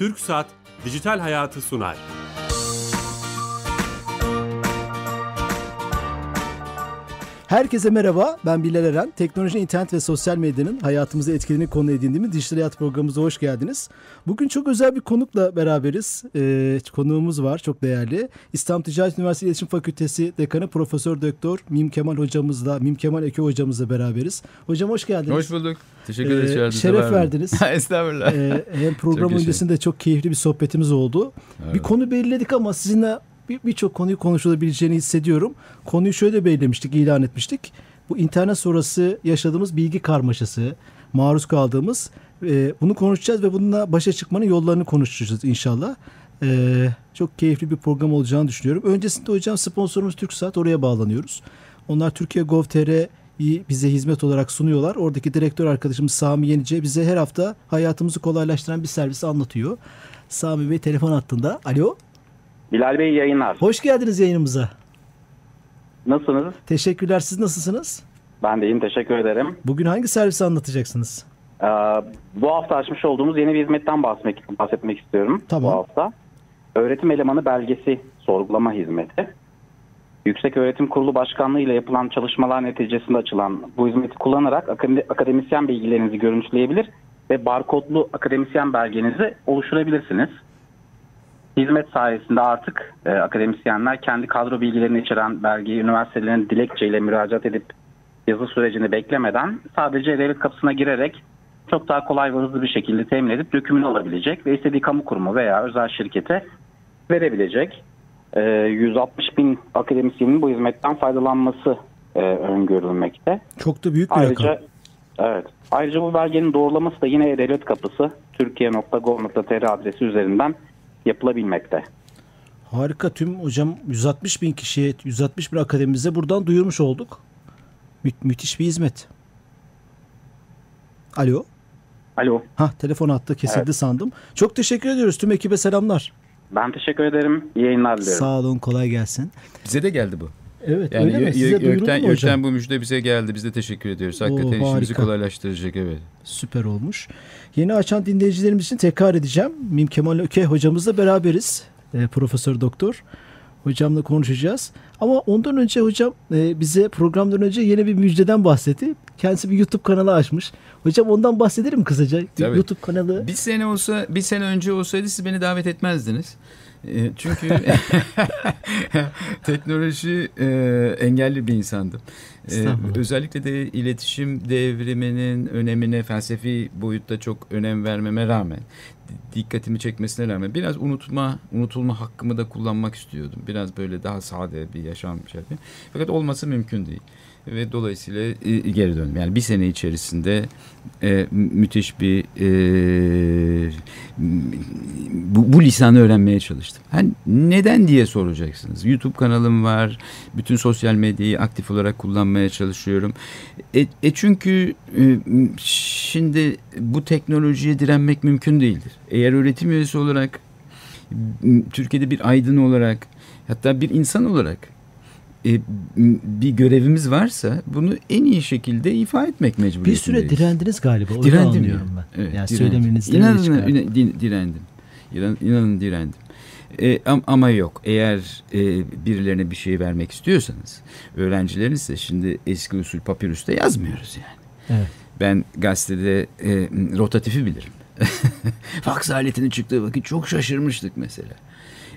Türk Saat Dijital Hayatı sunar. Herkese merhaba, ben Bilal Eren. Teknoloji, internet ve sosyal medyanın hayatımızı etkilediğini konu edindiğimiz Dijital Hayat programımıza hoş geldiniz. Bugün çok özel bir konukla beraberiz. Ee, konuğumuz var, çok değerli. İstanbul Ticaret Üniversitesi İletişim Fakültesi Dekanı Profesör Doktor Mim Kemal hocamızla, Mim Kemal Eke hocamızla beraberiz. Hocam hoş geldiniz. Hoş bulduk. Teşekkür ederiz. Ee, şeref verdiniz. Estağfurullah. Ee, hem program öncesinde çok keyifli bir sohbetimiz oldu. Evet. Bir konu belirledik ama sizinle birçok bir konuyu konuşulabileceğini hissediyorum. Konuyu şöyle belirlemiştik, ilan etmiştik. Bu internet sonrası yaşadığımız bilgi karmaşası, maruz kaldığımız e, bunu konuşacağız ve bununla başa çıkmanın yollarını konuşacağız inşallah. E, çok keyifli bir program olacağını düşünüyorum. Öncesinde hocam sponsorumuz TürkSat oraya bağlanıyoruz. Onlar Türkiye Gov.tr bize hizmet olarak sunuyorlar. Oradaki direktör arkadaşımız Sami Yenice bize her hafta hayatımızı kolaylaştıran bir servisi anlatıyor. Sami Bey telefon hattında. Alo. Bilal Bey yayınlar. Hoş geldiniz yayınımıza. Nasılsınız? Teşekkürler. Siz nasılsınız? Ben de iyiyim. Teşekkür ederim. Bugün hangi servisi anlatacaksınız? Ee, bu hafta açmış olduğumuz yeni bir hizmetten bahsetmek, bahsetmek istiyorum. Tamam. Bu hafta. Öğretim elemanı belgesi sorgulama hizmeti. Yüksek Öğretim Kurulu Başkanlığı ile yapılan çalışmalar neticesinde açılan bu hizmeti kullanarak akademisyen bilgilerinizi görüntüleyebilir ve barkodlu akademisyen belgenizi oluşturabilirsiniz. Hizmet sayesinde artık e, akademisyenler kendi kadro bilgilerini içeren belgeyi üniversitelerin dilekçeyle müracaat edip yazı sürecini beklemeden sadece devlet kapısına girerek çok daha kolay ve hızlı bir şekilde temin edip dökümünü alabilecek ve istediği kamu kurumu veya özel şirkete verebilecek. E, 160 bin akademisyenin bu hizmetten faydalanması e, öngörülmekte. Çok da büyük bir Ayrıca, rakam. Evet. Ayrıca bu belgenin doğrulaması da yine devlet kapısı türkiye.gov.tr adresi üzerinden yapılabilmekte. Harika tüm hocam 160 bin kişiye 160 bin akademimize buradan duyurmuş olduk. Mü müthiş bir hizmet. Alo. Alo. Ha telefon attı kesildi evet. sandım. Çok teşekkür ediyoruz tüm ekibe selamlar. Ben teşekkür ederim. İyi yayınlar diliyorum. Sağ olun kolay gelsin. Bize de geldi bu. Evet yani öyle mi? Size Gökten, Gökten bu müjde bize geldi. Biz de teşekkür ediyoruz. Hakikaten Oo, işimizi kolaylaştıracak evet. Süper olmuş. Yeni açan dinleyicilerimiz için tekrar edeceğim. Mim Kemal Öke hocamızla beraberiz. E, Profesör Doktor. Hocamla konuşacağız. Ama ondan önce hocam e, bize programdan önce yeni bir müjdeden bahsetti. Kendisi bir YouTube kanalı açmış. Hocam ondan bahsedelim kısaca. Tabii. YouTube kanalı. Bir sene olsa, bir sene önce olsaydı siz beni davet etmezdiniz. E, çünkü teknoloji e, engelli bir insandım. E, özellikle de iletişim devriminin önemine felsefi boyutta çok önem vermeme rağmen dikkatimi çekmesine rağmen biraz unutma, unutulma hakkımı da kullanmak istiyordum. Biraz böyle daha sade bir yaşam şey Fakat olması mümkün değil ve dolayısıyla e, geri döndüm. Yani bir sene içerisinde e, müthiş bir e, lisanı öğrenmeye çalıştım. Hani neden diye soracaksınız. YouTube kanalım var. Bütün sosyal medyayı aktif olarak kullanmaya çalışıyorum. E, e çünkü e, şimdi bu teknolojiye direnmek mümkün değildir. Eğer öğretim üyesi olarak Türkiye'de bir aydın olarak hatta bir insan olarak e, bir görevimiz varsa bunu en iyi şekilde ifa etmek mecburiyetindeyiz. Bir süre direndiniz galiba. Direndim ya. ben. Evet, yani söyleminizden İnanın, direndim. İnan, inanın direndim. E, ama yok eğer e, birilerine bir şey vermek istiyorsanız öğrencileriniz şimdi eski usul papirüste yazmıyoruz yani. Evet. Ben gazetede e, rotatifi bilirim. Faks aletinin çıktığı vakit çok şaşırmıştık mesela.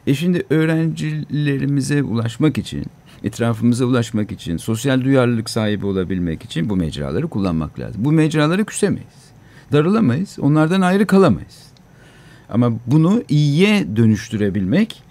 E şimdi öğrencilerimize ulaşmak için etrafımıza ulaşmak için, sosyal duyarlılık sahibi olabilmek için bu mecraları kullanmak lazım. Bu mecraları küsemeyiz. Darılamayız. Onlardan ayrı kalamayız. Ama bunu iyiye dönüştürebilmek,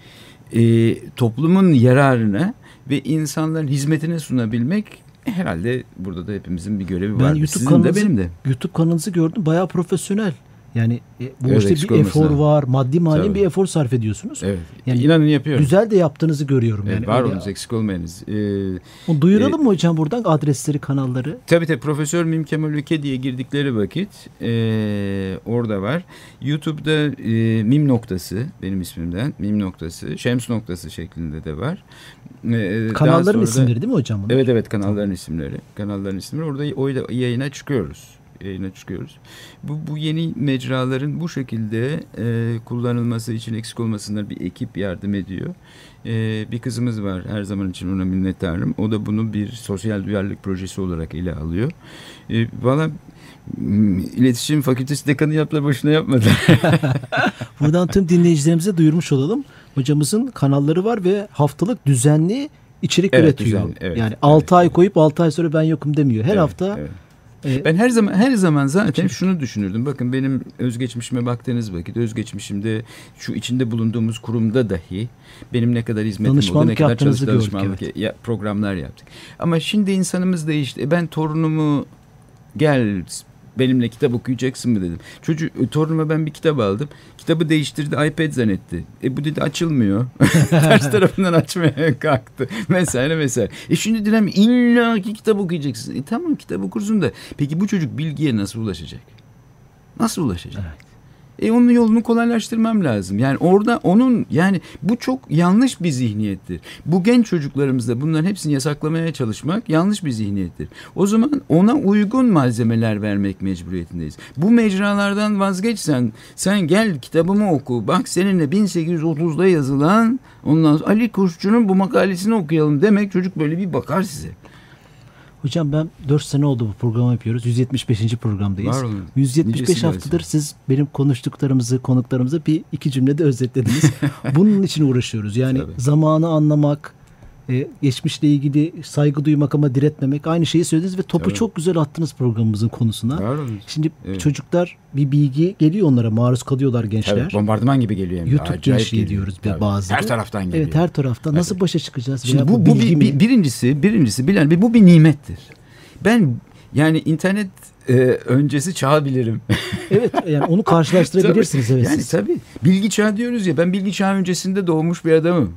e, toplumun yararına ve insanların hizmetine sunabilmek herhalde burada da hepimizin bir görevi var. Sizin de benim de. YouTube kanalınızı gördüm. Bayağı profesyonel. Yani e, bu evet, işte bir efor lazım. var. Maddi manevi bir efor sarf ediyorsunuz. Evet. Yani İnanın yapıyorum. Güzel de yaptığınızı görüyorum. Evet, yani. var olunuz eksik olmayınız. Ee, duyuralım e, mı hocam buradan adresleri, kanalları? Tabii tabii. Profesör Mim Kemal Ülke diye girdikleri vakit e, orada var. YouTube'da e, Mim noktası benim ismimden. Mim noktası. Şems noktası şeklinde de var. E, Kanalların isimleri değil mi hocam? Bunlar? Evet evet kanalların isimleri. Kanalların isimleri. Orada o yayına çıkıyoruz. Yayına çıkıyoruz. Bu, bu yeni mecraların bu şekilde e, kullanılması için eksik olmasınlar bir ekip yardım ediyor. E, bir kızımız var her zaman için ona minnettarım. O da bunu bir sosyal duyarlılık projesi olarak ele alıyor. E, Valla iletişim fakültesi dekanı yaptılar boşuna yapmadılar. Buradan tüm dinleyicilerimize duyurmuş olalım. Hocamızın kanalları var ve haftalık düzenli içerik Evet, üretiyor. düzenli, evet, yani 6 evet. ay koyup 6 ay sonra ben yokum demiyor. Her Evet, hafta evet. E, Ben her zaman her zaman zaten şunu düşünürdüm. Bakın benim özgeçmişime baktığınız vakit özgeçmişimde şu içinde bulunduğumuz kurumda dahi benim ne kadar hizmetim oldu, ne kadar çalış, gördük, danışmanlık ya- programlar yaptık. Ama şimdi insanımız değişti. E ben torunumu gel benimle kitap okuyacaksın mı dedim. Çocuk torunuma ben bir kitap aldım. Kitabı değiştirdi iPad zannetti. E bu dedi açılmıyor. Ters tarafından açmaya kalktı. Vesaire vesaire. E şimdi dilem illa ki kitap okuyacaksın. E tamam kitap okursun da. Peki bu çocuk bilgiye nasıl ulaşacak? Nasıl ulaşacak? E onun yolunu kolaylaştırmam lazım. Yani orada onun yani bu çok yanlış bir zihniyettir. Bu genç çocuklarımızda bunların hepsini yasaklamaya çalışmak yanlış bir zihniyettir. O zaman ona uygun malzemeler vermek mecburiyetindeyiz. Bu mecralardan vazgeçsen sen gel kitabımı oku. Bak seninle 1830'da yazılan ondan sonra Ali Kuşçu'nun bu makalesini okuyalım demek çocuk böyle bir bakar size. Hocam ben 4 sene oldu bu programı yapıyoruz. 175. programdayız. Var olun. 175 Nicesi haftadır gelsin. siz benim konuştuklarımızı, konuklarımızı bir iki cümlede özetlediniz. Bunun için uğraşıyoruz. Yani Tabii. zamanı anlamak, e, geçmişle ilgili saygı duymak ama diretmemek aynı şeyi söylediniz ve topu Tabii. çok güzel attınız programımızın konusuna. Var. Şimdi Evet. çocuklar bir bilgi geliyor onlara maruz kalıyorlar gençler. Tabii, bombardıman gibi geliyor. de. YouTube Acayip gençliği geliyor. diyoruz bir Tabii. bazıları. Her taraftan geliyor. Evet her tarafta. Nasıl başa çıkacağız? Şimdi bu, bu bilgi bir, bir- birincisi birincisi Bilal Bey bu bir nimettir. Ben yani internet e, öncesi çağı bilirim. Evet yani onu karşılaştırabilirsiniz. Tabii. evet Yani siz. tabii bilgi çağı diyoruz ya ben bilgi çağı öncesinde doğmuş bir adamım.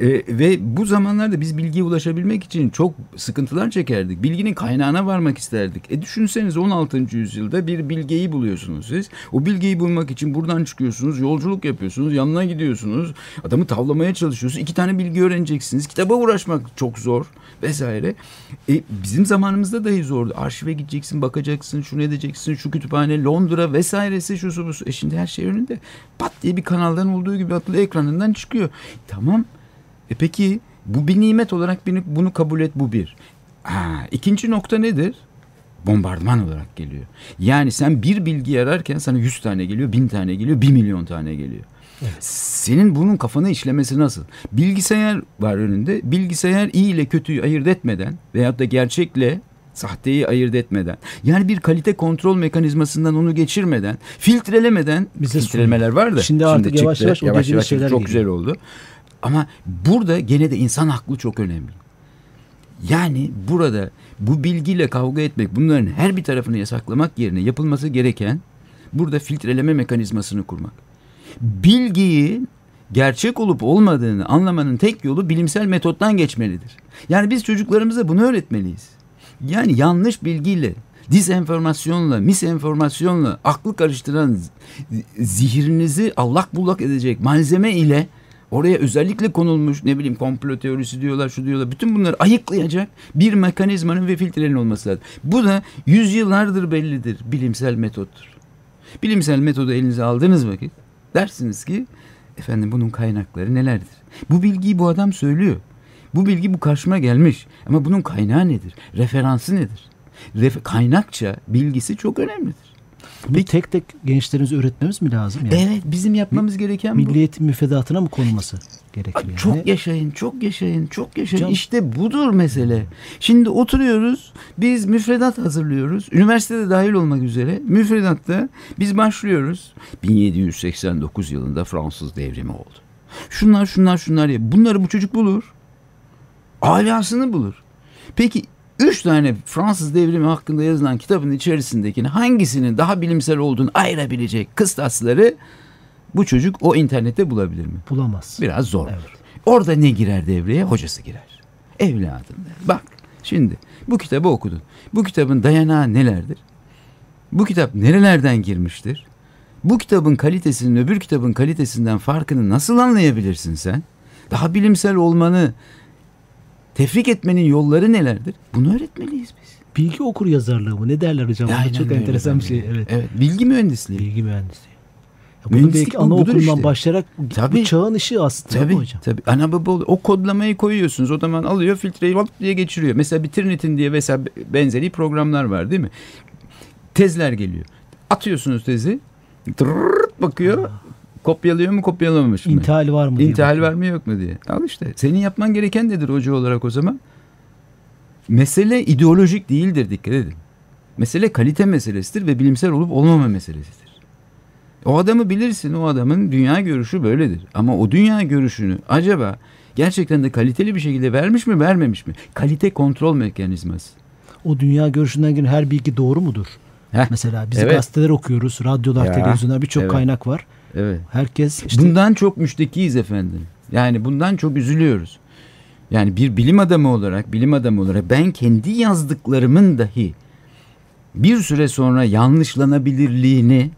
E, ve bu zamanlarda biz bilgiye ulaşabilmek için çok sıkıntılar çekerdik. Bilginin kaynağına varmak isterdik. E düşünseniz 16. yüzyılda bir bilgeyi buluyorsunuz siz. O bilgeyi bulmak için buradan çıkıyorsunuz, yolculuk yapıyorsunuz, yanına gidiyorsunuz. Adamı tavlamaya çalışıyorsunuz. İki tane bilgi öğreneceksiniz. Kitaba uğraşmak çok zor vesaire. E, bizim zamanımızda dahi zordu. Arşive gideceksin, bakacaksın, şunu edeceksin, şu kütüphane, Londra vesairesi, şu su bu. E şimdi her şey önünde. Pat diye bir kanaldan olduğu gibi atlı ekranından çıkıyor. Tamam. E peki bu bir nimet olarak bunu kabul et bu bir. Ha, ikinci nokta nedir? Bombardıman olarak geliyor. Yani sen bir bilgi ararken sana yüz tane geliyor, bin tane geliyor, bir milyon tane geliyor. Senin bunun kafana işlemesi nasıl? Bilgisayar var önünde. Bilgisayar iyi ile kötüyü ayırt etmeden veyahut da gerçekle sahteyi ayırt etmeden yani bir kalite kontrol mekanizmasından onu geçirmeden filtrelemeden Bize filtrelemeler var da Şimdi artık yavaş yavaş o dediğiniz şeyler çok geliyor. güzel oldu. Ama burada gene de insan aklı çok önemli. Yani burada bu bilgiyle kavga etmek, bunların her bir tarafını yasaklamak yerine yapılması gereken burada filtreleme mekanizmasını kurmak. Bilgiyi gerçek olup olmadığını anlamanın tek yolu bilimsel metottan geçmelidir. Yani biz çocuklarımıza bunu öğretmeliyiz. Yani yanlış bilgiyle, disenformasyonla, misenformasyonla aklı karıştıran zihrinizi allak bullak edecek malzeme ile oraya özellikle konulmuş ne bileyim komplo teorisi diyorlar şu diyorlar bütün bunları ayıklayacak bir mekanizmanın ve filtrenin olması lazım. Bu da yüzyıllardır bellidir bilimsel metottur. Bilimsel metodu elinize aldığınız vakit dersiniz ki efendim bunun kaynakları nelerdir? Bu bilgiyi bu adam söylüyor. Bu bilgi bu karşıma gelmiş ama bunun kaynağı nedir? Referansı nedir? Ref- kaynakça bilgisi çok önemlidir. Bunu tek tek gençlerimize öğretmemiz mi lazım? Yani? Evet bizim yapmamız gereken bu. Milli eğitim müfredatına mı konulması gerekir yani? Çok yaşayın, çok yaşayın, çok yaşayın. Hocam- İşte budur mesele. Şimdi oturuyoruz, biz müfredat hazırlıyoruz. Üniversitede dahil olmak üzere müfredatta biz başlıyoruz. 1789 yılında Fransız devrimi oldu. Şunlar şunlar şunlar ya. Bunları bu çocuk bulur. Alasını bulur. Peki üç tane Fransız devrimi hakkında yazılan kitabın içerisindekini hangisinin daha bilimsel olduğunu ayırabilecek kıstasları bu çocuk o internette bulabilir mi? Bulamaz. Biraz zor. Evet. Orada ne girer devreye? Hocası girer. Evladım. Bak şimdi bu kitabı okudun. Bu kitabın dayanağı nelerdir? Bu kitap nerelerden girmiştir? Bu kitabın kalitesinin öbür kitabın kalitesinden farkını nasıl anlayabilirsin sen? Daha bilimsel olmanı tefrik etmenin yolları nelerdir? Bunu öğretmeliyiz biz. bilgi okur yazarlığı mı? Ne derler hocam? Aynen çok öyle enteresan bir şey. Evet. Evet. Bilgi mühendisliği. Bilgi mühendisliği. Ya bunu Mühendislik belki anaokulundan işte. başlayarak Tabii. bu çağın ışığı aslında Tabii, hocam? tabii. Ana baba oluyor. O kodlamayı koyuyorsunuz. O zaman alıyor filtreyi hop diye geçiriyor. Mesela bir Trinit'in diye mesela benzeri programlar var değil mi? Tezler geliyor. Atıyorsunuz tezi. Tırrrt bakıyor. Kopyalıyor mu kopyalamamış mı? İntihal var mı? İntihal var mı yok mu diye. Al işte. Senin yapman gereken nedir hoca olarak o zaman? Mesele ideolojik değildir dikkat edin. Mesele kalite meselesidir ve bilimsel olup olmama meselesidir. O adamı bilirsin o adamın dünya görüşü böyledir. Ama o dünya görüşünü acaba gerçekten de kaliteli bir şekilde vermiş mi vermemiş mi? Kalite kontrol mekanizması. O dünya görüşünden gelen her bilgi doğru mudur? Heh, Mesela biz Evet. gazeteler okuyoruz, radyolar, Ya, televizyonlar birçok evet. kaynak var. Evet. Herkes işte Bundan çok müştekiyiz efendim. Yani bundan çok üzülüyoruz. Yani bir bilim adamı olarak, bilim adamı olarak ben kendi yazdıklarımın dahi bir süre sonra yanlışlanabilirliğini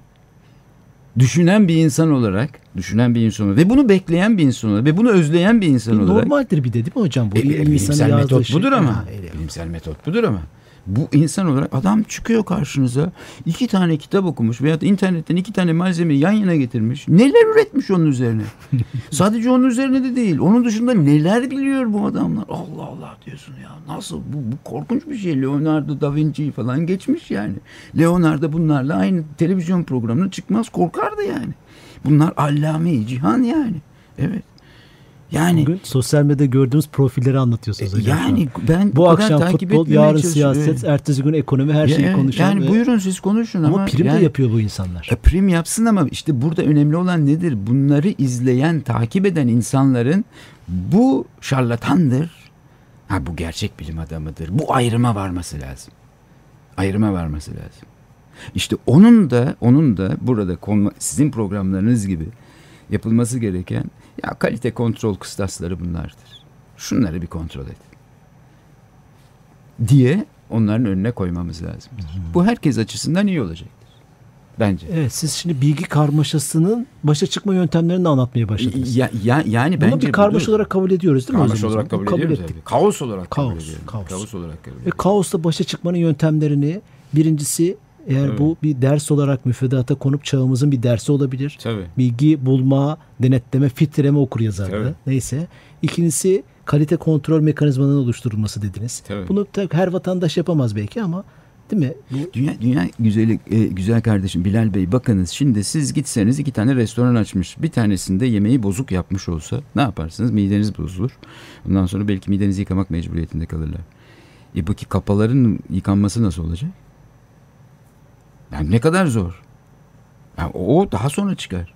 düşünen bir insan olarak, düşünen bir insan olarak ve bunu bekleyen bir insan olarak ve bunu özleyen bir insan bir olarak normaldir bir de değil mi hocam? Bu e, insanın bilimsel metot şey. budur ama. Ha, bilimsel metot budur ama. Bu insan olarak adam çıkıyor karşınıza iki tane kitap okumuş veya da internetten iki tane malzemeyi yan yana getirmiş. Neler üretmiş onun üzerine. Sadece onun üzerine de değil. Onun dışında neler biliyor bu adamlar. Allah Allah diyorsun ya. Nasıl? Bu, bu korkunç bir şey. Leonardo da Vinci falan geçmiş yani. Leonardo bunlarla aynı televizyon programına çıkmaz korkardı yani. Bunlar allame-i cihan yani. Evet. Yani Bugün sosyal medyada gördüğümüz profilleri anlatıyorsunuz e, hocam. an. yani ben bu akşam futbol, yarın siyaset, ertesi gün ekonomi her şeyi Ya, konuşan. Yani ve- buyurun siz konuşun ama, ama prim yani, de yapıyor bu insanlar. E, prim yapsın ama işte burada önemli olan nedir? Bunları izleyen, takip eden insanların bu şarlatandır. Ha bu gerçek bilim adamıdır. Bu ayrıma varması lazım. Ayrıma varması lazım. İşte onun da onun da burada sizin programlarınız gibi yapılması gereken ya kalite kontrol kıstasları bunlardır. Şunları bir kontrol et. Diye onların önüne koymamız lazım. Bu herkes açısından iyi olacaktır. Bence. Evet siz şimdi bilgi karmaşasının başa çıkma yöntemlerini de anlatmaya başladınız. Ya, ya, yani Bunu bence bir karmaşa budur. olarak kabul ediyoruz değil mi Karmaşa olarak kabul, kabul ediyoruz. ettik. Kaos olarak kabul Kaos, ediyorum. kaos. Kaos olarak kabul Ve ediyorum. kaosla başa çıkmanın yöntemlerini birincisi eğer Evet. bu bir ders olarak müfredata konup çağımızın bir dersi olabilir. Tabii. Bilgi bulma, denetleme, filtreleme okur. Tabii. Neyse. İkincisi kalite kontrol mekanizmalarının oluşturulması dediniz. Tabii. Bunu tabii her vatandaş yapamaz belki ama değil mi? Bu Dünya, dünya güzeli, e, güzel kardeşim Bilal Bey bakınız şimdi siz gitseniz iki tane restoran açmış. Bir tanesinde yemeği bozuk yapmış olsa ne yaparsınız? Mideniz bozulur. Ondan sonra belki midenizi yıkamak mecburiyetinde kalırlar. E peki kapaların yıkanması nasıl olacak? Yani ne kadar zor. Yani o daha sonra çıkar.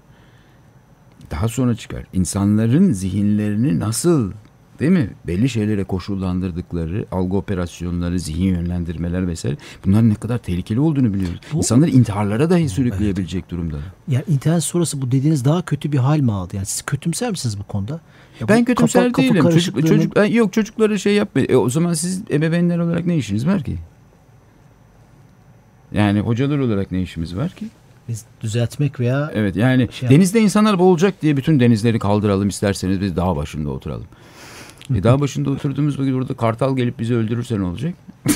Daha sonra çıkar. İnsanların zihinlerini nasıl değil mi? Belli şeylere koşullandırdıkları algı operasyonları, zihin yönlendirmeler vesaire bunların ne kadar tehlikeli olduğunu biliyoruz. Bu- İnsanları intiharlara dahi sürükleyebilecek durumda. yani internet sonrası bu dediğiniz daha kötü bir hal mi aldı? Yani siz kötümser misiniz bu konuda? Ya Ben kötümser kafa- kafa değilim. Çocuk, karışıklığının- çocuk, ben- yok çocuklara şey yapmayın. E, o zaman siz ebeveynler olarak ne işiniz var ki? Yani hocalar olarak ne işimiz var ki? biz düzeltmek veya Evet yani Şey denizde insanlar boğulacak diye bütün denizleri kaldıralım isterseniz biz dağ başında oturalım. E dağ başında oturduğumuz vakit orada kartal gelip bizi öldürürse ne olacak?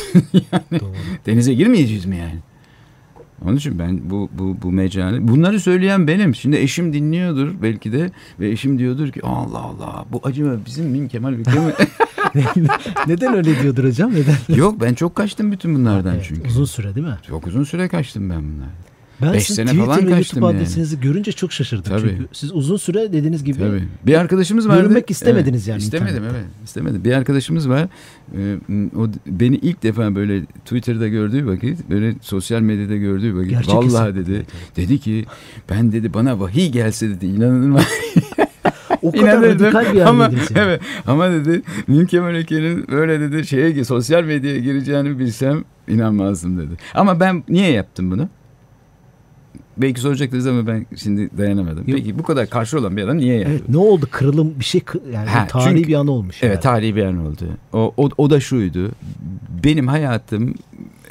Doğru. Denize girmeyeceğiz mi yani? Onun için ben bu bu bu mecali bunları söyleyen benim. Şimdi eşim dinliyordur belki de ve eşim diyordur ki Allah Allah bu acaba bizim Min Kemal Bükre mi? Neden öyle diyordur hocam? Neden? Yok ben çok kaçtım bütün bunlardan Evet, çünkü. Uzun süre değil mi? Çok uzun süre kaçtım ben bunlardan. Ben Beş sizin sene falan ve kaçtım YouTube yani. adresinizi görünce çok şaşırdım. Tabii. Çünkü siz uzun süre dediğiniz gibi Tabii. Bir arkadaşımız vardı. Görünmek istemediniz yani İstemedim internette. evet. İstemedim. Bir arkadaşımız var. Ee, o beni ilk defa böyle Twitter'da gördüğü vakit, böyle sosyal medyada gördüğü vakit Gerçek vallahi hesap. dedi. Dedi ki ben dedi bana vahiy gelse dedi inanılmaz. o kadar İnanırdım. radikal bir ama, evet, ama dedi Min Kemal Öke'nin böyle dedi şeye sosyal medyaya gireceğini bilsem inanmazdım dedi. Ama ben niye yaptım bunu? Belki soracaktınız ama ben şimdi dayanamadım. Yok. Peki bu kadar karşı olan bir adam niye yaptı? Evet, ne oldu? Kırılım bir şey yani Ha, tarihi çünkü- bir an olmuş. Evet yani. tarihi bir an oldu. O, o, o da şuydu. Benim hayatım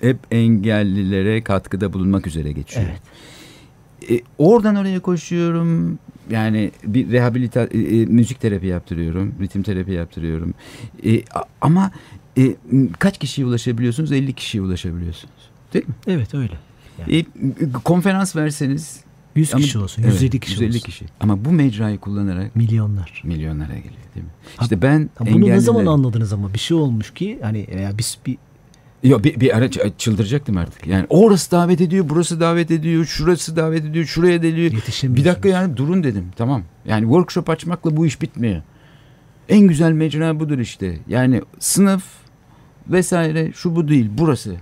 hep engellilere katkıda bulunmak üzere geçiyor. Evet. E, oradan oraya koşuyorum. Yani bir rehabilita e, e, müzik terapi yaptırıyorum, ritim terapi yaptırıyorum. E, ama e, kaç kişiye ulaşabiliyorsunuz? 50 kişiye ulaşabiliyorsunuz. Değil mi? Evet öyle. Yani. E, konferans verseniz 100 kişi ama, olsun, 150 evet, kişi 150 olsun. kişi. Ama bu mecrayı kullanarak milyonlar milyonlara geliyor değil mi? İşte ben ha, bunu ne zaman anladınız ama bir şey olmuş ki hani veya biz bir Yok bir, bir ara çıldıracaktım artık. Yani orası davet ediyor, burası davet ediyor, şurası davet ediyor, şuraya deliyor. Bir dakika yani durun dedim. Tamam. Yani workshop açmakla bu iş bitmiyor. En güzel mecra budur işte. Yani sınıf vesaire şu bu değil burası.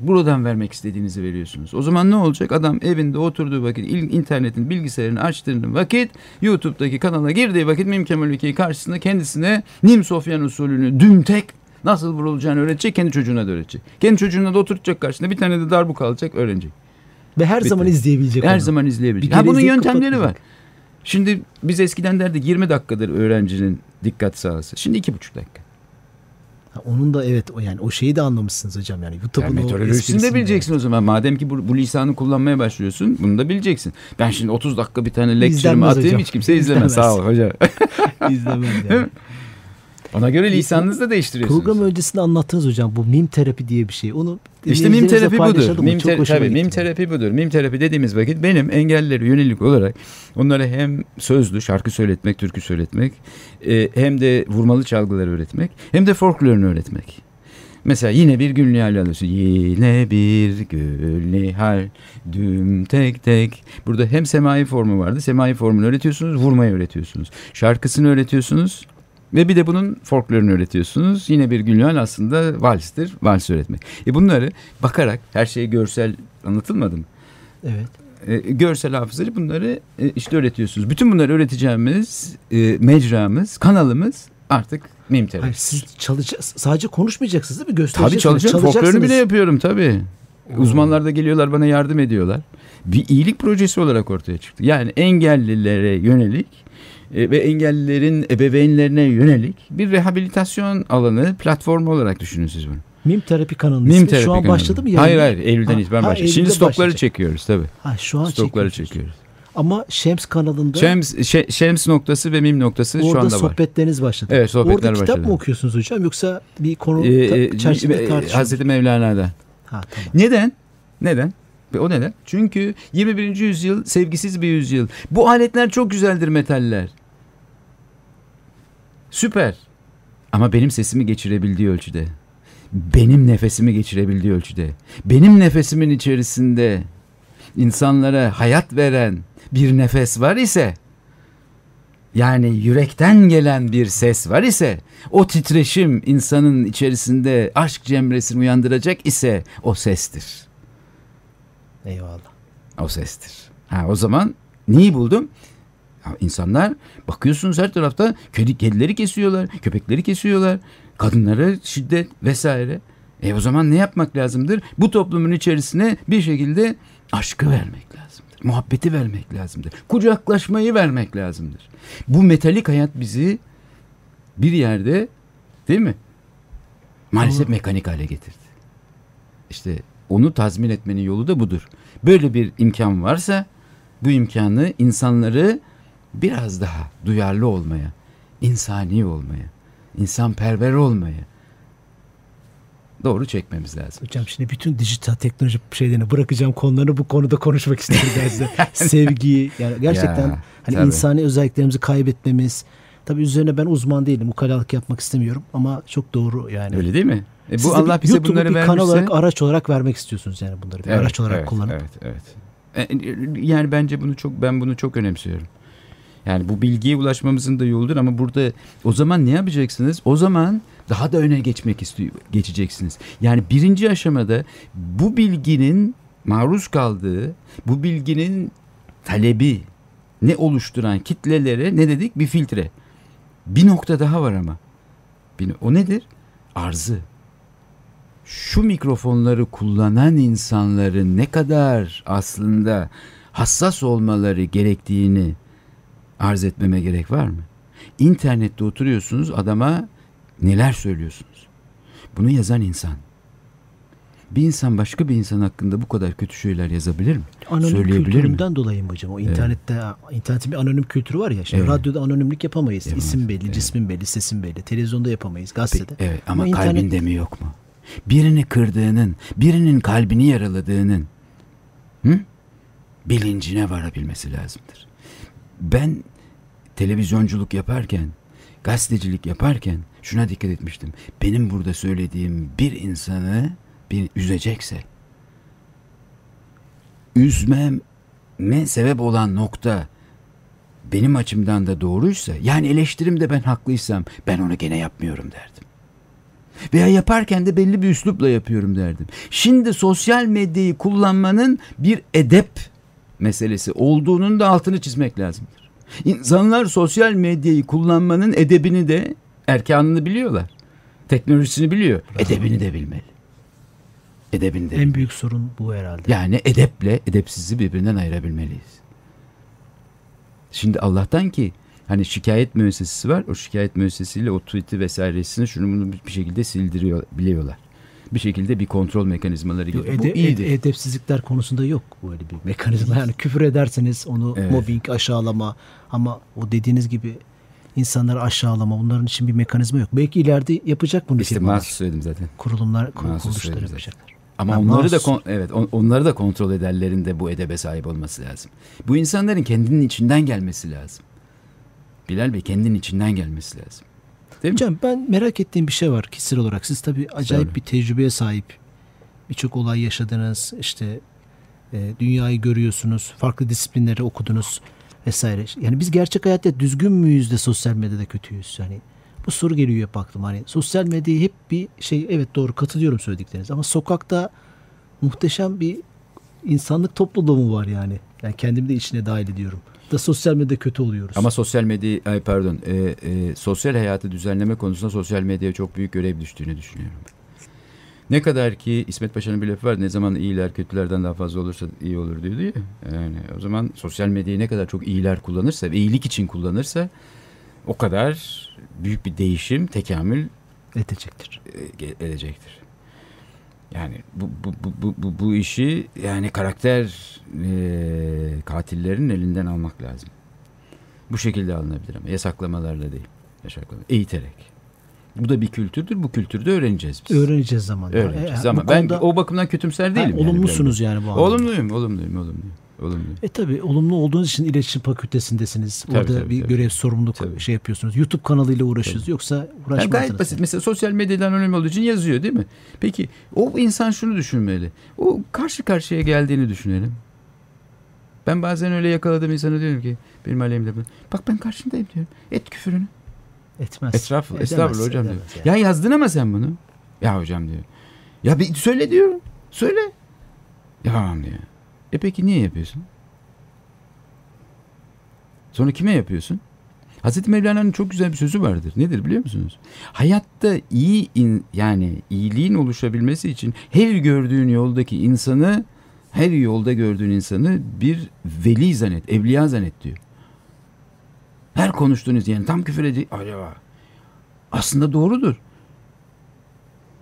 Buradan vermek istediğinizi veriyorsunuz. O zaman ne olacak? Adam evinde oturduğu vakit, internetin bilgisayarını açtığında vakit, YouTube'daki kanala girdiği vakit Mim Kemal Ülke'yi karşısında kendisine Nim Sofyan usulünü dümtek nasıl vurulacağını öğretecek, kendi çocuğuna da öğretecek. Kendi çocuğuna da oturtacak karşısında bir tane de darbuka alacak, öğrenecek. Ve her Bitti. zaman izleyebilecek Her onu. zaman izleyebilecek. Ha bunun yöntemleri var. Şimdi biz eskiden derdik 20 dakikadır öğrencinin dikkat sahası. Şimdi 2,5 dakika. Ha, onun da evet o yani o şeyi de anlamışsınız hocam yani YouTube'un yani metodolojisini de bileceksin evet. o zaman. Madem ki bu, bu lisanı kullanmaya başlıyorsun bunu da bileceksin. Ben şimdi 30 dakika bir tane lecture'ımı atayım hocam. hiç kimse izlemez. Sağ ol hocam. İzlemez yani. Ona göre lisanınızı da değiştiriyorsunuz. Program öncesinde anlattınız hocam bu mim terapi diye bir şey. Onu işte mim terapi budur. Mim, te- tabii, mim terapi budur. Mim terapi dediğimiz vakit benim engellileri yönelik olarak onlara hem sözlü şarkı söyletmek, türkü söyletmek, e, hem de vurmalı çalgıları öğretmek, hem de folklorunu öğretmek. Mesela yine bir gül nihal alıyorsun. Yine bir gül nihal düm tek tek. Burada hem semai formu vardı. Semai formunu öğretiyorsunuz, vurmayı öğretiyorsunuz. Şarkısını öğretiyorsunuz, ve bir de bunun folklorunu öğretiyorsunuz. Yine bir günlüğün aslında valstir. Vals öğretmek. E bunları bakarak her şey görsel anlatılmadı mı? Evet. E, görsel hafızayla bunları e, işte öğretiyorsunuz. Bütün bunları öğreteceğimiz e, mecramız, kanalımız artık mim terapi. siz çalışacağız. Sadece konuşmayacaksınız değil mi? Göstereceksiniz. Tabii çalışacağım. Folklorunu bile yapıyorum tabii. Uzmanlar da geliyorlar bana yardım ediyorlar. Bir iyilik projesi olarak ortaya çıktı. Yani engellilere yönelik ve engellilerin ebeveynlerine yönelik bir rehabilitasyon alanı platformu olarak düşünün siz bunu. Mim terapi kanalı Mim terapi şu an kanalı. başladı mı? Yani? Hayır hayır Eylül'den itibaren başladı. Şimdi stokları başlayacak. çekiyoruz tabii. Ha, şu an stokları çekiyoruz. Ama Şems kanalında Şems, şe, Şems noktası ve Mim noktası şu anda var. Orada sohbetleriniz başladı. Evet sohbetler Orada başladı. Orada kitap mı okuyorsunuz hocam yoksa bir konu ee, çerçevede e, tartışıyorsunuz? Hazreti Mevlana'da. Ha, tamam. Neden? Neden? O neden? Çünkü 21. yüzyıl sevgisiz bir yüzyıl. Bu aletler çok güzeldir metaller. Süper. Ama benim sesimi geçirebildiği ölçüde. Benim nefesimi geçirebildiği ölçüde. Benim nefesimin içerisinde insanlara hayat veren bir nefes var ise yani yürekten gelen bir ses var ise o titreşim insanın içerisinde aşk cemresini uyandıracak ise o sestir. Eyvallah. O sestir. Ha, o zaman neyi buldum? İnsanlar bakıyorsunuz her tarafta kedi, kedileri kesiyorlar, köpekleri kesiyorlar, kadınlara şiddet vesaire. E o zaman ne yapmak lazımdır? Bu toplumun içerisine bir şekilde aşkı vermek lazımdır. Muhabbeti vermek lazımdır. Kucaklaşmayı vermek lazımdır. Bu metalik hayat bizi bir yerde değil mi? Maalesef mekanik hale getirdi. İşte onu tazmin etmenin yolu da budur. Böyle bir imkan varsa bu imkanı insanları biraz daha duyarlı olmaya, insani olmaya, insanperver olmaya doğru çekmemiz lazım. Hocam şimdi bütün dijital teknoloji şeylerini bırakacağım konularını bu konuda konuşmak isterim ben size. Sevgi yani gerçekten ya, hani tabii. insani özelliklerimizi kaybetmemiz. Tabii üzerine ben uzman değilim. Ukalalık yapmak istemiyorum ama çok doğru yani. Öyle değil mi? E bu Siz Allah bize YouTube'u bunları bir vermişse... kanal olarak araç olarak vermek istiyorsunuz yani bunları bir evet, araç olarak evet, kullanıp. Evet, evet. E, yani bence bunu çok ben bunu çok önemsiyorum. Yani bu bilgiye ulaşmamızın da yoludur ama burada o zaman ne yapacaksınız? O zaman daha da öne geçmek istiyor, geçeceksiniz. Yani birinci aşamada bu bilginin maruz kaldığı, bu bilginin talebi ne oluşturan kitlelere ne dedik? Bir filtre. Bir nokta daha var ama. O nedir? Arzı. Şu mikrofonları kullanan insanların ne kadar aslında hassas olmaları gerektiğini arz etmeme gerek var mı? İnternette oturuyorsunuz adama neler söylüyorsunuz? Bunu yazan insan. Bir insan başka bir insan hakkında bu kadar kötü şeyler yazabilir mi? Anonim Söyleyebilir mi? dolayı mı hocam? O internette evet. internetin bir anonim kültürü var ya. Şimdi evet. radyoda anonimlik yapamayız. Evet. İsim belli, evet. cismin belli, sesin belli. Televizyonda yapamayız, gazetede. Pe- evet ama, ama kalbinde internet... mi yok mu? Birini kırdığının, birinin kalbini yaraladığının hı? bilincine varabilmesi lazımdır. Ben televizyonculuk yaparken, gazetecilik yaparken şuna dikkat etmiştim. Benim burada söylediğim bir insanı bir üzecekse üzmeme sebep olan nokta benim açımdan da doğruysa yani eleştirimde ben haklıysam ben onu gene yapmıyorum derdim. Veya yaparken de belli bir üslupla yapıyorum derdim. Şimdi sosyal medyayı kullanmanın bir edep meselesi olduğunun da altını çizmek lazımdır. İnsanlar sosyal medyayı kullanmanın edebini de erkanını biliyorlar. Teknolojisini biliyor. Edebini de bilmeli. Edebini de En büyük sorun bu herhalde. Yani edeple edepsizi birbirinden ayırabilmeliyiz. Şimdi Allah'tan ki hani şikayet müessesesi var. O şikayet müessesesiyle o tweet'i vesairesini şunu bunu bir şekilde sildiriyor biliyorlar. Bir şekilde bir kontrol mekanizmaları gibi. Ede, bu iyidir. edepsizlikler konusunda yok böyle bir mekanizma. Yani küfür ederseniz onu evet. mobbing, aşağılama ama o dediğiniz gibi insanları aşağılama bunların için bir mekanizma yok. Belki ileride yapacak bunu İşte firmalar. söyledim zaten. Kurulumlar, kuruluşlar yapacaklar. Ama yani onları mahsus. da evet onları da kontrol ederlerin de bu edebe sahip olması lazım. Bu insanların kendinin içinden gelmesi lazım. Bilal Bey kendinin içinden gelmesi lazım. Değil Hocam mi? ben merak ettiğim bir şey var kişisel olarak. Siz tabii acayip Söyle. bir tecrübeye sahip. Birçok olay yaşadınız. işte e, dünyayı görüyorsunuz. Farklı disiplinleri okudunuz vesaire. Yani biz gerçek hayatta düzgün müyüz de sosyal medyada kötüyüz? Yani bu soru geliyor hep aklıma. Hani sosyal medyayı hep bir şey evet doğru katılıyorum söyledikleriniz ama sokakta muhteşem bir insanlık topluluğu var yani. Yani kendimi de içine dahil ediyorum. Da sosyal medyada kötü oluyoruz. Ama sosyal medya, ay pardon, e, e, sosyal hayatı düzenleme konusunda sosyal medyaya çok büyük görev düştüğünü düşünüyorum. Ne kadar ki İsmet Paşa'nın bir lafı var. Ne zaman iyiler kötülerden daha fazla olursa iyi olur diyordu ya. Yani o zaman sosyal medyayı ne kadar çok iyiler kullanırsa ve iyilik için kullanırsa o kadar büyük bir değişim, tekamül edecektir. E, edecektir. Yani bu bu bu bu bu, işi yani karakter e, katillerin elinden almak lazım. Bu şekilde alınabilir ama yasaklamalarla değil. Yasaklama, eğiterek. Bu da bir kültürdür. Bu kültürde öğreneceğiz biz. Öğreneceğiz zamanla. Öğreneceğiz e, ama ben o bakımdan kötümser değilim. Yani, olumlusunuz yani, yani bu anlamda. Olumluyum, olumluyum, olumluyum. Olumlu. E tabi olumlu olduğunuz için iletişim fakültesindesiniz. Tabii, Orada tabii, bir tabii. görev sorumluluk tabii. şey yapıyorsunuz. YouTube kanalıyla uğraşıyorsunuz. Tabii. Yoksa uğraşmazsınız. Yani gayet basit. Mesela sosyal medyadan önemli olduğu için yazıyor değil mi? Peki o insan şunu düşünmeli. O karşı karşıya geldiğini düşünelim. Ben bazen öyle yakaladığım insana diyorum ki benim aleyhimde bak ben karşındayım diyorum. Et küfürünü. Etmez. Etraf, estağfurullah hocam diyor. Yani. Ya yazdın ama sen bunu. Ya hocam diyor. Ya bir söyle diyorum. Söyle. Yapamam diyor. E peki niye yapıyorsun? Sonra kime yapıyorsun? Hazreti Mevlana'nın çok güzel bir sözü vardır. Nedir biliyor musunuz? Hayatta iyi in, yani iyiliğin oluşabilmesi için her gördüğün yoldaki insanı her yolda gördüğün insanı bir veli zannet, evliya zannet diyor. Her konuştuğunuz yani tam küfür edecek. Acaba aslında doğrudur.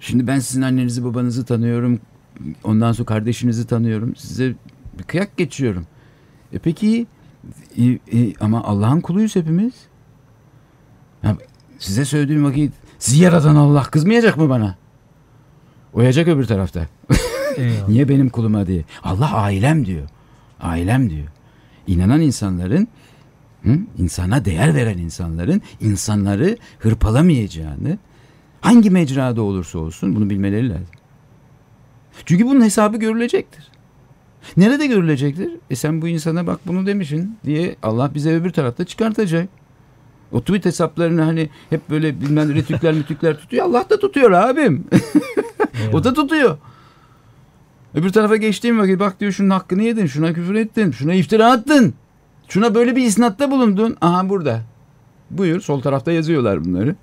Şimdi ben sizin annenizi babanızı tanıyorum. Ondan sonra kardeşinizi tanıyorum. Size bir kıyak geçiyorum. E peki e, e, ama Allah'ın kuluyuz hepimiz. Ya, size söylediğim vakit sizi yaratan Allah kızmayacak mı bana? Oyacak öbür tarafta. Niye benim kuluma diye. Allah ailem diyor. Ailem diyor. İnanan insanların hı, insana değer veren insanların insanları hırpalamayacağını hangi mecrada olursa olsun bunu bilmeleri lazım. Çünkü bunun hesabı görülecektir. Nerede görülecektir? E sen bu insana bak bunu demişsin diye Allah bize öbür tarafta çıkartacak. O tweet hesaplarını hani hep böyle bilmem retükler mütükler tutuyor. Allah da tutuyor abim. o da tutuyor. Öbür tarafa geçtiğim vakit bak diyor şunun hakkını yedin, şuna küfür ettin, şuna iftira attın. Şuna böyle bir isnatta bulundun. Aha burada. Buyur sol tarafta yazıyorlar bunları.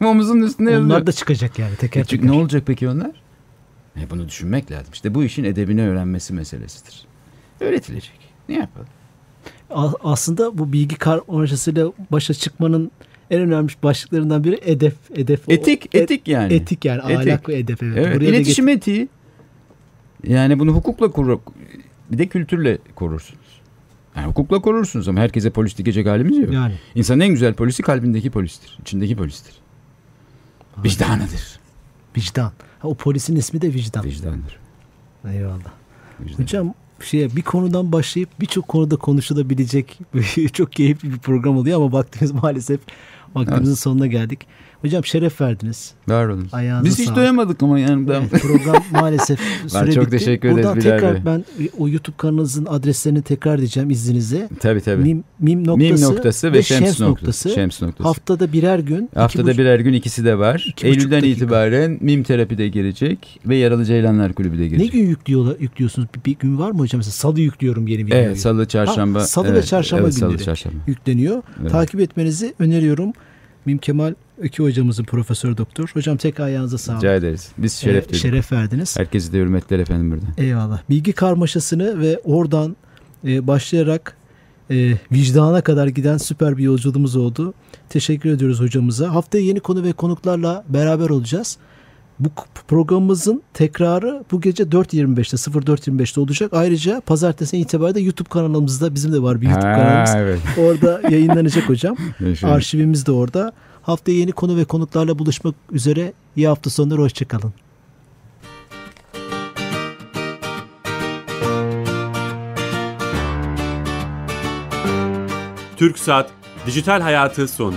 Omuzun üstünde yazıyor. Onlar da çıkacak yani teker e, teker. Ne olacak peki onlar? E bunu düşünmek lazım. İşte bu işin edebini öğrenmesi meselesidir. Öğretilecek. Ne yapalım? Aslında bu bilgi karmaşasıyla başa çıkmanın en önemli başlıklarından biri edep. edep etik, o, etik yani. Etik yani. Etik. Ahlak ve edep. Evet. evet. İletişim etiği. Yani bunu hukukla korur, bir de kültürle korursunuz. Yani hukukla korursunuz ama herkese polis dikecek halimiz yok. Yani. İnsanın en güzel polisi kalbindeki polistir. içindeki polistir. Vicdanıdır. Vicdan. Ha, o polisin ismi de vicdan. Vicdandır. Eyvallah. Vicdan. Hocam şeye bir konudan başlayıp birçok konuda konuşulabilecek çok keyifli bir program oluyor ama vaktimiz maalesef vaktimizin Evet. sonuna geldik. Hocam şeref verdiniz. Var olun. Ayağınıza Biz hiç sağlık. doyamadık ama yani. ben- Evet, program maalesef süre çok bitti. teşekkür ederiz Buradan tekrar Bey. ben o YouTube kanalınızın adreslerini tekrar diyeceğim izninizle. tabii tabii. Mim, Mim, mim noktası, noktası ve, şems, noktası. Şems noktası. Haftada birer gün. Haftada buçuk- birer gün ikisi de var. Eylül'den dakika. itibaren Mim terapide girecek ve Yaralı Ceylanlar Kulübü de Ne girecek. gün yüklüyorlar, yüklüyorsunuz? Bir, bir gün var mı hocam? Mesela salı yüklüyorum yeni videoyu. Evet, salı, çarşamba. Ha, salı ve evet, çarşamba evet, salı, günleri. çarşamba. yükleniyor. Evet. Takip etmenizi öneriyorum. Mim Kemal Ökü hocamızın profesör doktor. Hocam tek ayağınıza sağlık. Rica ederiz. Biz Ee, şeref duyduk. şeref verdiniz. Herkese de hürmetler efendim burada. Eyvallah. Bilgi karmaşasını ve oradan e, başlayarak e, vicdana kadar giden süper bir yolculuğumuz oldu. Teşekkür ediyoruz hocamıza. Haftaya yeni konu ve konuklarla beraber olacağız. Bu programımızın tekrarı bu gece 4.25'te 04.25'te olacak. Ayrıca pazartesi itibariyle YouTube kanalımızda bizim de var bir YouTube Ha, kanalımız. evet. Orada yayınlanacak hocam. Arşivimiz de orada. Haftaya yeni konu ve konuklarla buluşmak üzere. İyi hafta sonları. Hoşçakalın. Türk Saat Dijital Hayatı sondu.